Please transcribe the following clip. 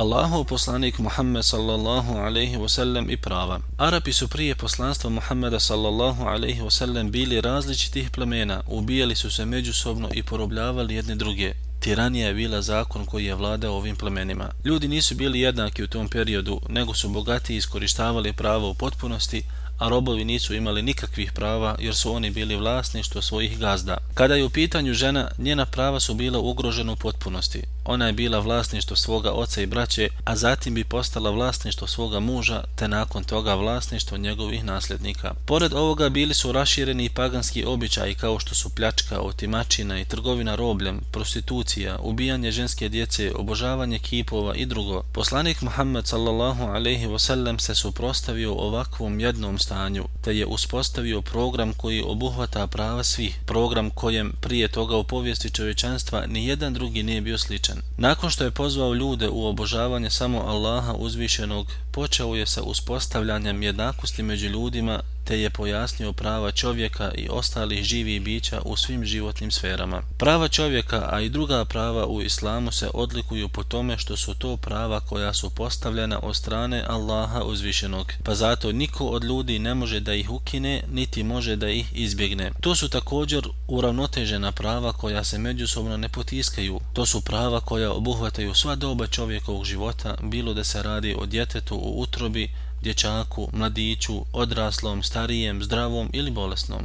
Allahov poslanik Muhammed sallallahu alaihi wasallam i prava. Arapi su prije poslanstva Muhammeda sallallahu alaihi wasallam bili različitih plemena, ubijali su se međusobno i porobljavali jedne druge. Tiranija je bila zakon koji je vladao ovim plemenima. Ljudi nisu bili jednaki u tom periodu, nego su bogati iskorištavali pravo u potpunosti, a robovi nisu imali nikakvih prava jer su oni bili vlasništvo svojih gazda. Kada je u pitanju žena, njena prava su bila ugrožena u potpunosti. Ona je bila vlasništvo svoga oca i braće, a zatim bi postala vlasništvo svoga muža, te nakon toga vlasništvo njegovih nasljednika. Pored ovoga bili su rašireni i paganski običaji kao što su pljačka, otimačina i trgovina robljem, prostitucija, ubijanje ženske djece, obožavanje kipova i drugo. Poslanik Muhammed sallallahu alaihi wasallam se suprostavio ovakvom jednom stanju, te je uspostavio program koji obuhvata prava svih, program kojem prije toga u povijesti čovječanstva ni jedan drugi nije bio sličan. Nakon što je pozvao ljude u obožavanje samo Allaha uzvišenog, počeo je sa uspostavljanjem jednakosti među ljudima te je pojasnio prava čovjeka i ostalih živih bića u svim životnim sferama. Prava čovjeka, a i druga prava u islamu se odlikuju po tome što su to prava koja su postavljena od strane Allaha uzvišenog, pa zato niko od ljudi ne može da ih ukine, niti može da ih izbjegne. To su također uravnotežena prava koja se međusobno ne potiskaju. To su prava koja obuhvataju sva doba čovjekovog života, bilo da se radi o djetetu u utrobi, dječaku, mladiću, odraslom, starijem, zdravom ili bolesnom.